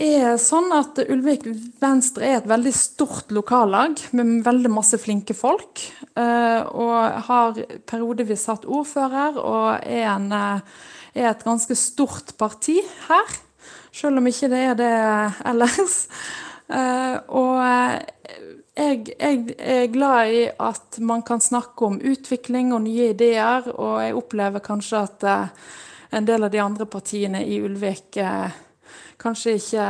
er sånn at Ulvik Venstre er et veldig stort lokallag med veldig masse flinke folk. Eh, og har periodevis hatt ordfører og er, en, eh, er, et ganske stort parti her. Selv om ikke det er det ellers. Og jeg, jeg er glad i at man kan snakke om utvikling og nye ideer, og jeg opplever kanskje at en del av de andre partiene i Ulvik kanskje ikke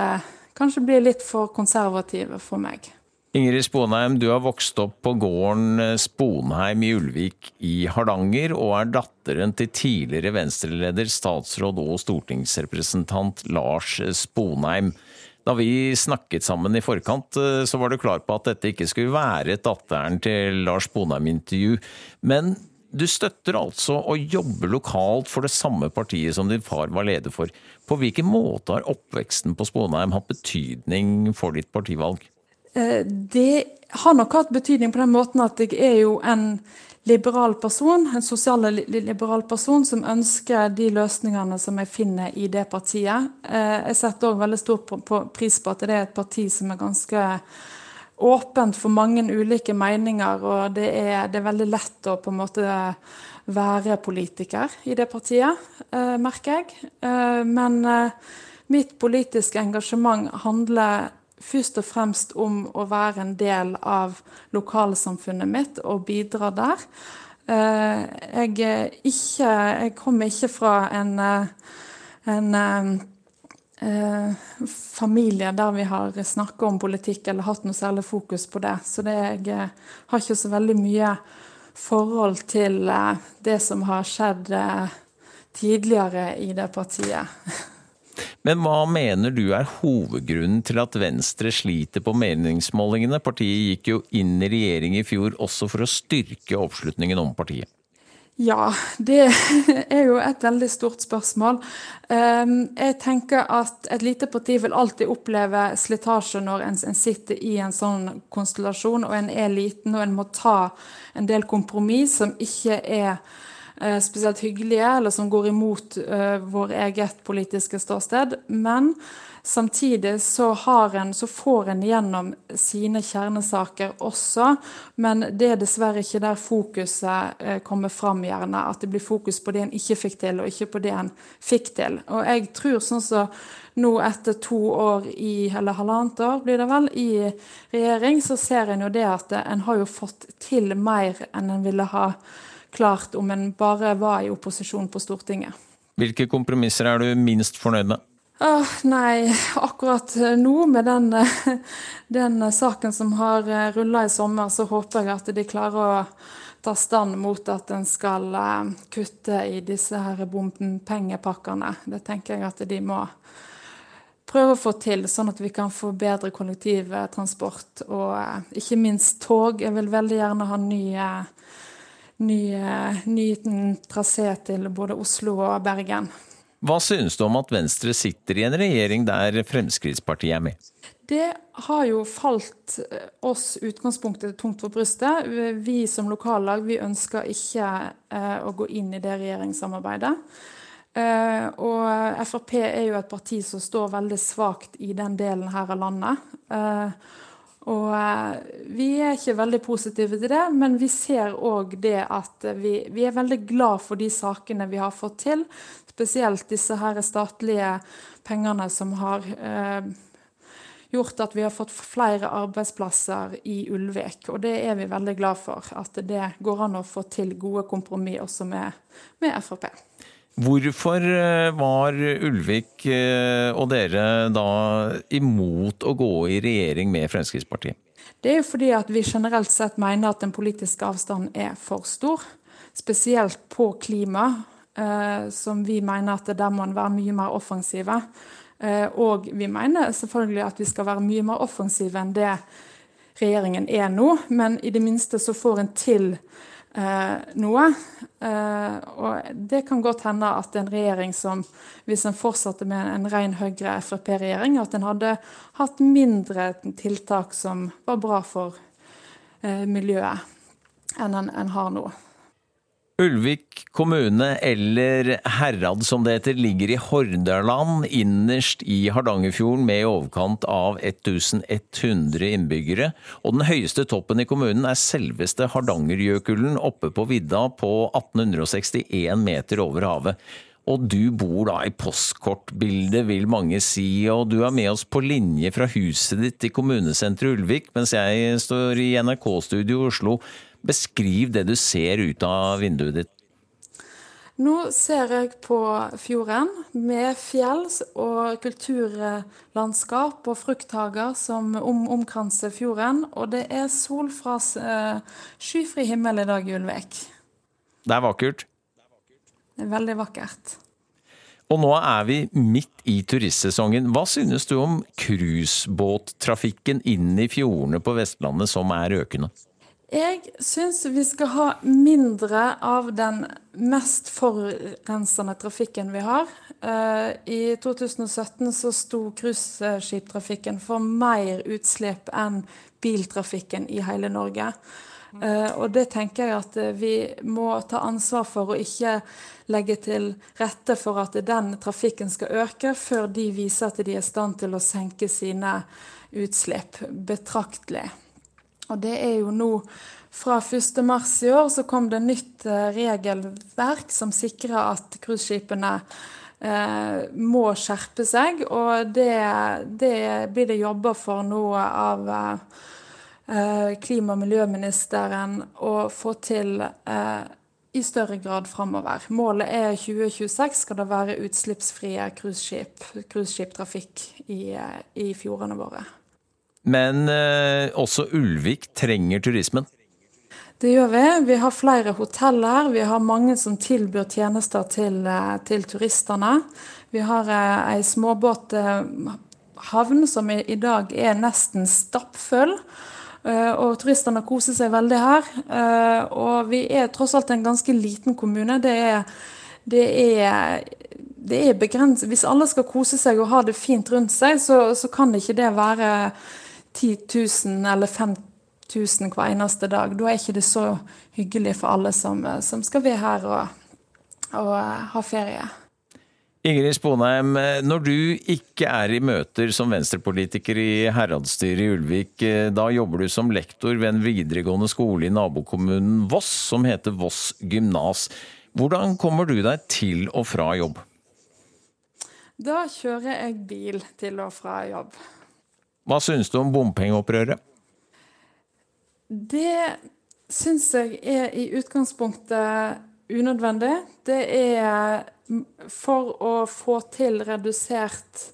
Kanskje blir litt for konservative for meg. Ingrid Sponheim, du har vokst opp på gården eh, Sponheim i Ulvik i Hardanger, og er datteren til tidligere venstreleder, statsråd og stortingsrepresentant Lars Sponheim. Da vi snakket sammen i forkant, eh, så var du klar på at dette ikke skulle være et datteren til Lars Sponheim-intervju. Men du støtter altså å jobbe lokalt for det samme partiet som din far var leder for. På hvilken måte har oppveksten på Sponheim hatt betydning for ditt partivalg? Eh, det har nok hatt betydning på den måten at jeg er jo en liberal person, en sosialliberal person som ønsker de løsningene som jeg finner i det partiet. Eh, jeg setter òg veldig stor pris på at det er et parti som er ganske åpent for mange ulike meninger, og det er, det er, veldig lett å på en måte være politiker i det partiet, eh, merker jeg. Eh, men eh, mitt politiske engasjement handler først og fremst om å være en del av lokalsamfunnet mitt og bidra der. Eh, jeg, ikke, jeg kommer ikke fra en, eh, en eh, eh, familie der vi har snakka om politikk eller hatt noe særlig fokus på det. Så det, jeg eh, har ikke så veldig mye forhold til eh, det som har skjedd tidligere i det partiet. Men hva mener du er hovedgrunnen til at Venstre sliter på meningsmålingene? Partiet gikk jo inn i regjering i fjor også for å styrke oppslutningen om partiet. Ja, det er jo et veldig stort spørsmål. Ehm, jeg tenker at et lite parti vil alltid oppleve slitasje når en, sitter i en sånn konstellasjon og en er liten og en må ta en del kompromiss som ikke er spesielt hyggelige, eller som går imot uh, vår eget politiske ståsted. Men Samtidig så, en, så, får en gjennom sine kjernesaker også, men det er dessverre ikke der fokuset uh, kommer fram, gjerne. At det blir fokus på det en ikke fikk til, og ikke på det en fikk til. Og jeg tror sånn som så nå etter to år i, eller halvannet år blir det vel, i regjering, så ser en jo det at en har jo fått til mer enn en ville ha klart om en bare var i opposisjon på Stortinget. Hvilke kompromisser er du minst fornøyd med? Oh, nei, akkurat nå med den, den saken som har eh, rulla i sommer, så håper jeg at de klarer å ta stand mot at en skal eh, kutte i disse her bompengepakkene. Det tenker jeg at de må prøve å få til, sånn at vi kan få bedre kollektivtransport og eh, ikke minst tog. Jeg vil veldig gjerne ha ny, ny, ny trasé til både Oslo og Bergen. Hva synes du om at Venstre sitter i en regjering der Fremskrittspartiet er med? Det har jo falt eh, oss utgangspunktet tungt for brystet. Vi som lokallag vi ønsker ikke eh, å gå inn i det regjeringssamarbeidet. Eh, og Frp er jo et parti som står veldig svakt i den delen her av landet. Eh, og eh, vi er ikke veldig positive til det, men vi ser òg det at vi, vi, er veldig glad for de sakene vi har fått til. Spesielt disse her statlige pengene som har eh, gjort at vi har fått flere arbeidsplasser i Ulvik. Og det er vi veldig glad for. At det går an å få til gode kompromiss også med, med Frp. Hvorfor eh, var Ulvik eh, og dere da imot å gå i regjering med Fremskrittspartiet? Det er jo fordi at vi generelt sett mener at den politiske avstanden er for stor. Spesielt på klima, eh, som vi mener at der må en være mye mer offensive. Og vi mener selvfølgelig at vi skal være mye mer offensive enn det regjeringen er nå, men i det minste så får en til noe. Eh, og det kan godt hende at en regjering som, hvis en fortsatte med en ren Høyre-Frp-regjering, at en hadde hatt mindre tiltak som var bra for eh, miljøet, enn en, en har nå. Ulvik kommune, eller Herrad som det heter, ligger i Hordaland, innerst i Hardangerfjorden med i overkant av 1100 innbyggere. Og den høyeste toppen i kommunen er selveste Hardangerjøkulen oppe på vidda på 1861 meter over havet. Og du bor da i postkortbildet, vil mange si, og du er med oss på linje fra huset ditt i kommunesenteret Ulvik, mens jeg står i NRK-studio i Oslo. Beskriv det du ser ut av vinduet ditt. Nå ser jeg på fjorden med fjell og kulturlandskap og frukthager som om, omkranser fjorden. Og det er sol fra uh, skyfri himmel i dag Ulvek. Det er vakkert? Det er veldig vakkert. Og nå er vi midt i turistsesongen. Hva synes du om cruisebåttrafikken inn i fjordene på Vestlandet som er økende? Jeg syns vi skal ha mindre av den mest forurensende trafikken vi har. Eh, I 2017 så sto cruiseskiptrafikken for mer utslipp enn biltrafikken i hele Norge. Eh, og det tenker jeg at vi må ta ansvar for å ikke legge til rette for at den trafikken skal øke, før de viser at de er i stand til å senke sine utslipp betraktelig. Og det er jo nå fra 1.3 i år så kom det nytt eh, regelverk som sikrer at cruiseskipene eh, må skjerpe seg. Og det, det blir det jobba for nå av eh, klima- og miljøministeren å få til eh, i større grad framover. Målet er 2026 skal det være utslippsfrie cruiseskiptrafikk i, eh, i fjordene våre. Men eh, også Ulvik trenger turismen? Det gjør vi. Vi har flere hoteller. Vi har mange som tilbyr tjenester til, eh, til turistene. Vi har eh, ei småbåthavn som i, dag er nesten stappfull. Og turistene koser seg veldig her. Og vi er tross alt en ganske liten kommune. Det er, det er det er begrenset. Hvis alle skal kose seg og ha det fint rundt seg, så, så kan ikke det være 10 000 eller 5000 hver eneste dag. Da er ikke det så hyggelig for alle som, som skal være her og, og ha ferie. Ingrid Sponheim, når du ikke er i møter som venstrepolitiker i heradsstyret i Ulvik, da jobber du som lektor ved en videregående skole i nabokommunen Voss, som heter Voss gymnas. Hvordan kommer du deg til og fra jobb? Da kjører jeg bil til og fra jobb. Hva syns du om bompengeopprøret? Det syns jeg er i utgangspunktet unødvendig. Det er for å få til redusert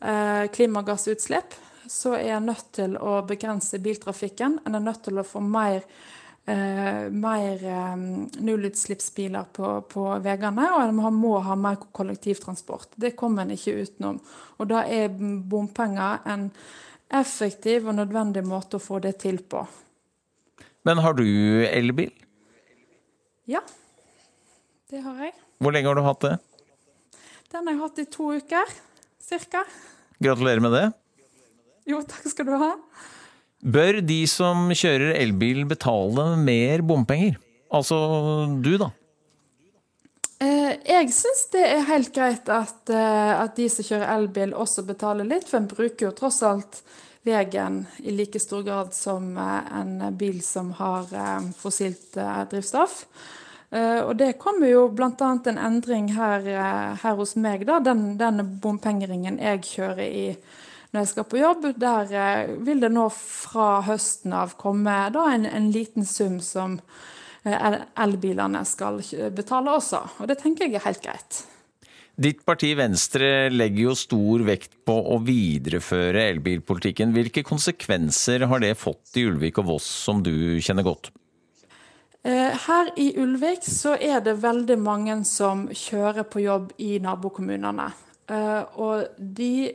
eh, klimagassutslipp, så er en nødt til å begrense biltrafikken. En er nødt til å få mer, eh, mer eh, nullutslippsbiler på, på veiene, og en må ha mer kollektivtransport. Det kommer en ikke utenom. Og da er bompenger en effektiv og nødvendig måte å få det til på. Men har du elbil? Ja, det har jeg. Hvor lenge har du hatt det? Den har jeg hatt i to uker, cirka. Gratulerer med det. Jo, takk skal du ha. Bør de som kjører elbil betale mer bompenger? Altså du, da? Eh, jeg syns det er helt greit at, eh, at, de som kjører elbil også betaler litt, for en bruker jo tross alt veien i like stor grad som eh, en bil som har fossilt drivstoff. Og det kommer jo bl.a. en endring her, her, hos meg, da, den, den bompengeringen jeg kjører i når jeg skal på jobb. Der vil det nå fra høsten av komme da, en, en liten sum som Eh, elbilene skal betale også. Og det tenker jeg er helt greit. Ditt parti Venstre legger jo stor vekt på å videreføre elbilpolitikken. Hvilke konsekvenser har det fått i Ulvik og Voss, som du kjenner godt? Eh, her i Ulvik så er det veldig mange som kjører på jobb i nabokommunene. Eh, og de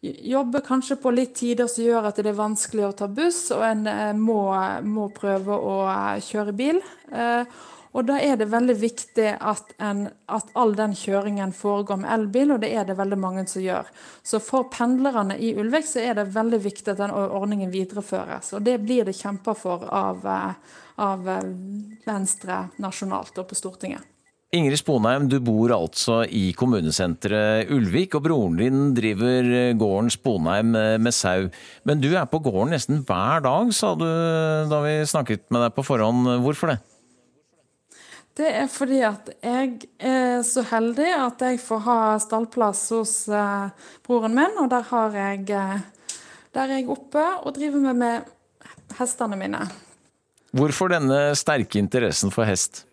jobber kanskje på litt tider som gjør at det er vanskelig å ta buss, og en må, må prøve å kjøre bil. Og da er det veldig viktig at, en, at, all den kjøringen foregår med elbil, og det er det veldig mange som gjør. Så for pendlerne i Ulvik så er det veldig viktig at den ordningen videreføres. Og det blir det kjempa for av, eh, av, eh, Venstre nasjonalt og på Stortinget. Ingrid Sponheim, du bor altså i kommunesenteret Ulvik, og broren din driver gården Sponheim med sau. Men du er på gården nesten hver dag, sa du da vi snakket med deg på forhånd. Hvorfor det? Det er fordi at jeg er så heldig at jeg får ha stallplass hos uh, broren min, og der, har jeg, uh, der er jeg oppe og driver med, med hestene mine. Hvorfor denne sterke interessen for hest?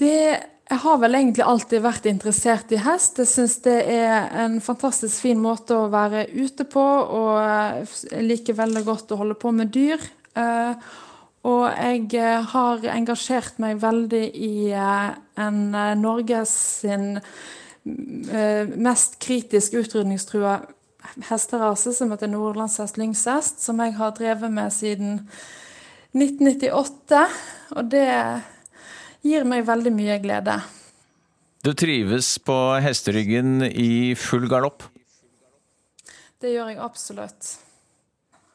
Det jeg har vel egentlig alltid vært interessert i hest. Jeg syns det er en fantastisk fin måte å være ute på, og jeg liker veldig godt å holde på med dyr. Uh, og jeg eh, har engasjert meg veldig i eh, en eh, Norges mest kritisk utrydningstrua hesterase, som heter nordlandshest lyngshest, som jeg har drevet med siden 1998. Og det gir meg veldig mye glede. Du trives på hesteryggen i full galopp? Det gjør jeg absolutt.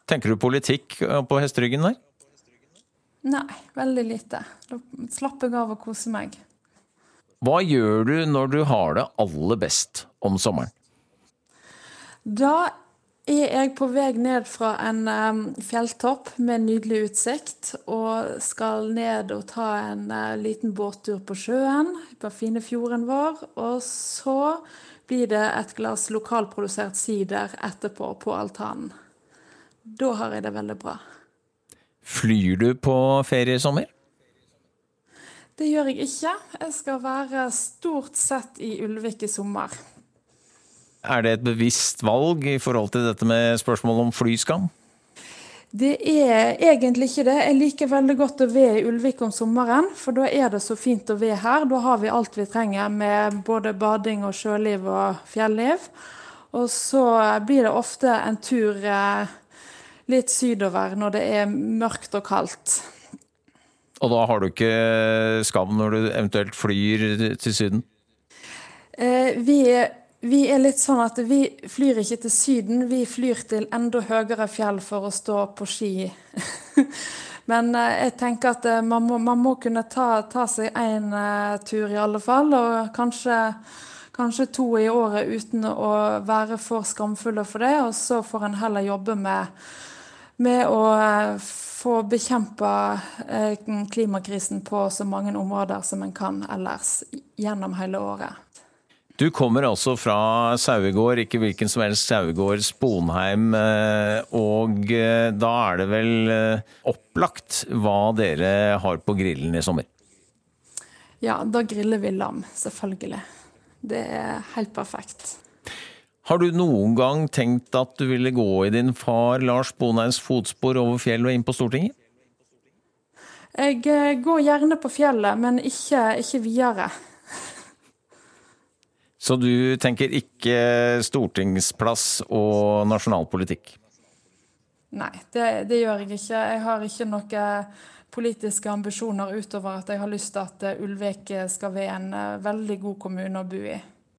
Tenker du politikk på hesteryggen der? Nei, veldig lite. Slappe av og kose meg. Hva gjør du når du har det aller best om sommeren? Da er jeg på vei ned fra en um, fjelltopp med nydelig utsikt og skal ned og ta en uh, liten båttur på sjøen på fine fjorden vår. Og så blir det et glass lokalprodusert sider etterpå på altanen. Da har jeg det veldig bra. Flyr du på ferie i sommer? Det gjør jeg ikke. Jeg skal være stort sett i Ulvik i sommer. Er det et bevisst valg i forhold til dette med spørsmål om flyskam? Det er egentlig ikke det. Jeg liker veldig godt å være i Ulvik om sommeren, for da er det så fint å være her. Da har vi alt vi trenger med både bading og sjøliv og fjelliv. Og så blir det ofte en tur eh, litt sydover når det er mørkt og kaldt. Og da har du ikke skam når du eventuelt flyr til Syden? Eh, vi, vi, er litt sånn at vi flyr ikke til Syden, vi flyr til enda høyere fjell for å stå på ski. Men eh, jeg tenker at eh, man, må, man må kunne ta, ta seg én uh, tur i alle fall, og kanskje, kanskje to i året uten å være for skamfulle for det. Og så får en heller jobbe med med å eh, få bekjempa eh, klimakrisen på så mange områder som en kan ellers gjennom hele året. Du kommer altså fra Sauegård, ikke hvilken som helst Sauegård, Sponheim. Eh, og da er det vel opplagt hva dere har på grillen i sommer? Ja, da griller vi lam, selvfølgelig. Det er helt perfekt. Har du noen gang tenkt at du ville gå i din far Lars Bonheims fotspor over fjellet og inn på Stortinget? Jeg eh, går gjerne på fjellet, men ikke, ikke videre. Så du tenker ikke stortingsplass og nasjonalpolitikk? Nei, det, det, gjør jeg ikke. Jeg har ikke noen politiske ambisjoner utover at jeg har lyst til at Ulvik skal være en eh, veldig god kommune å bo i.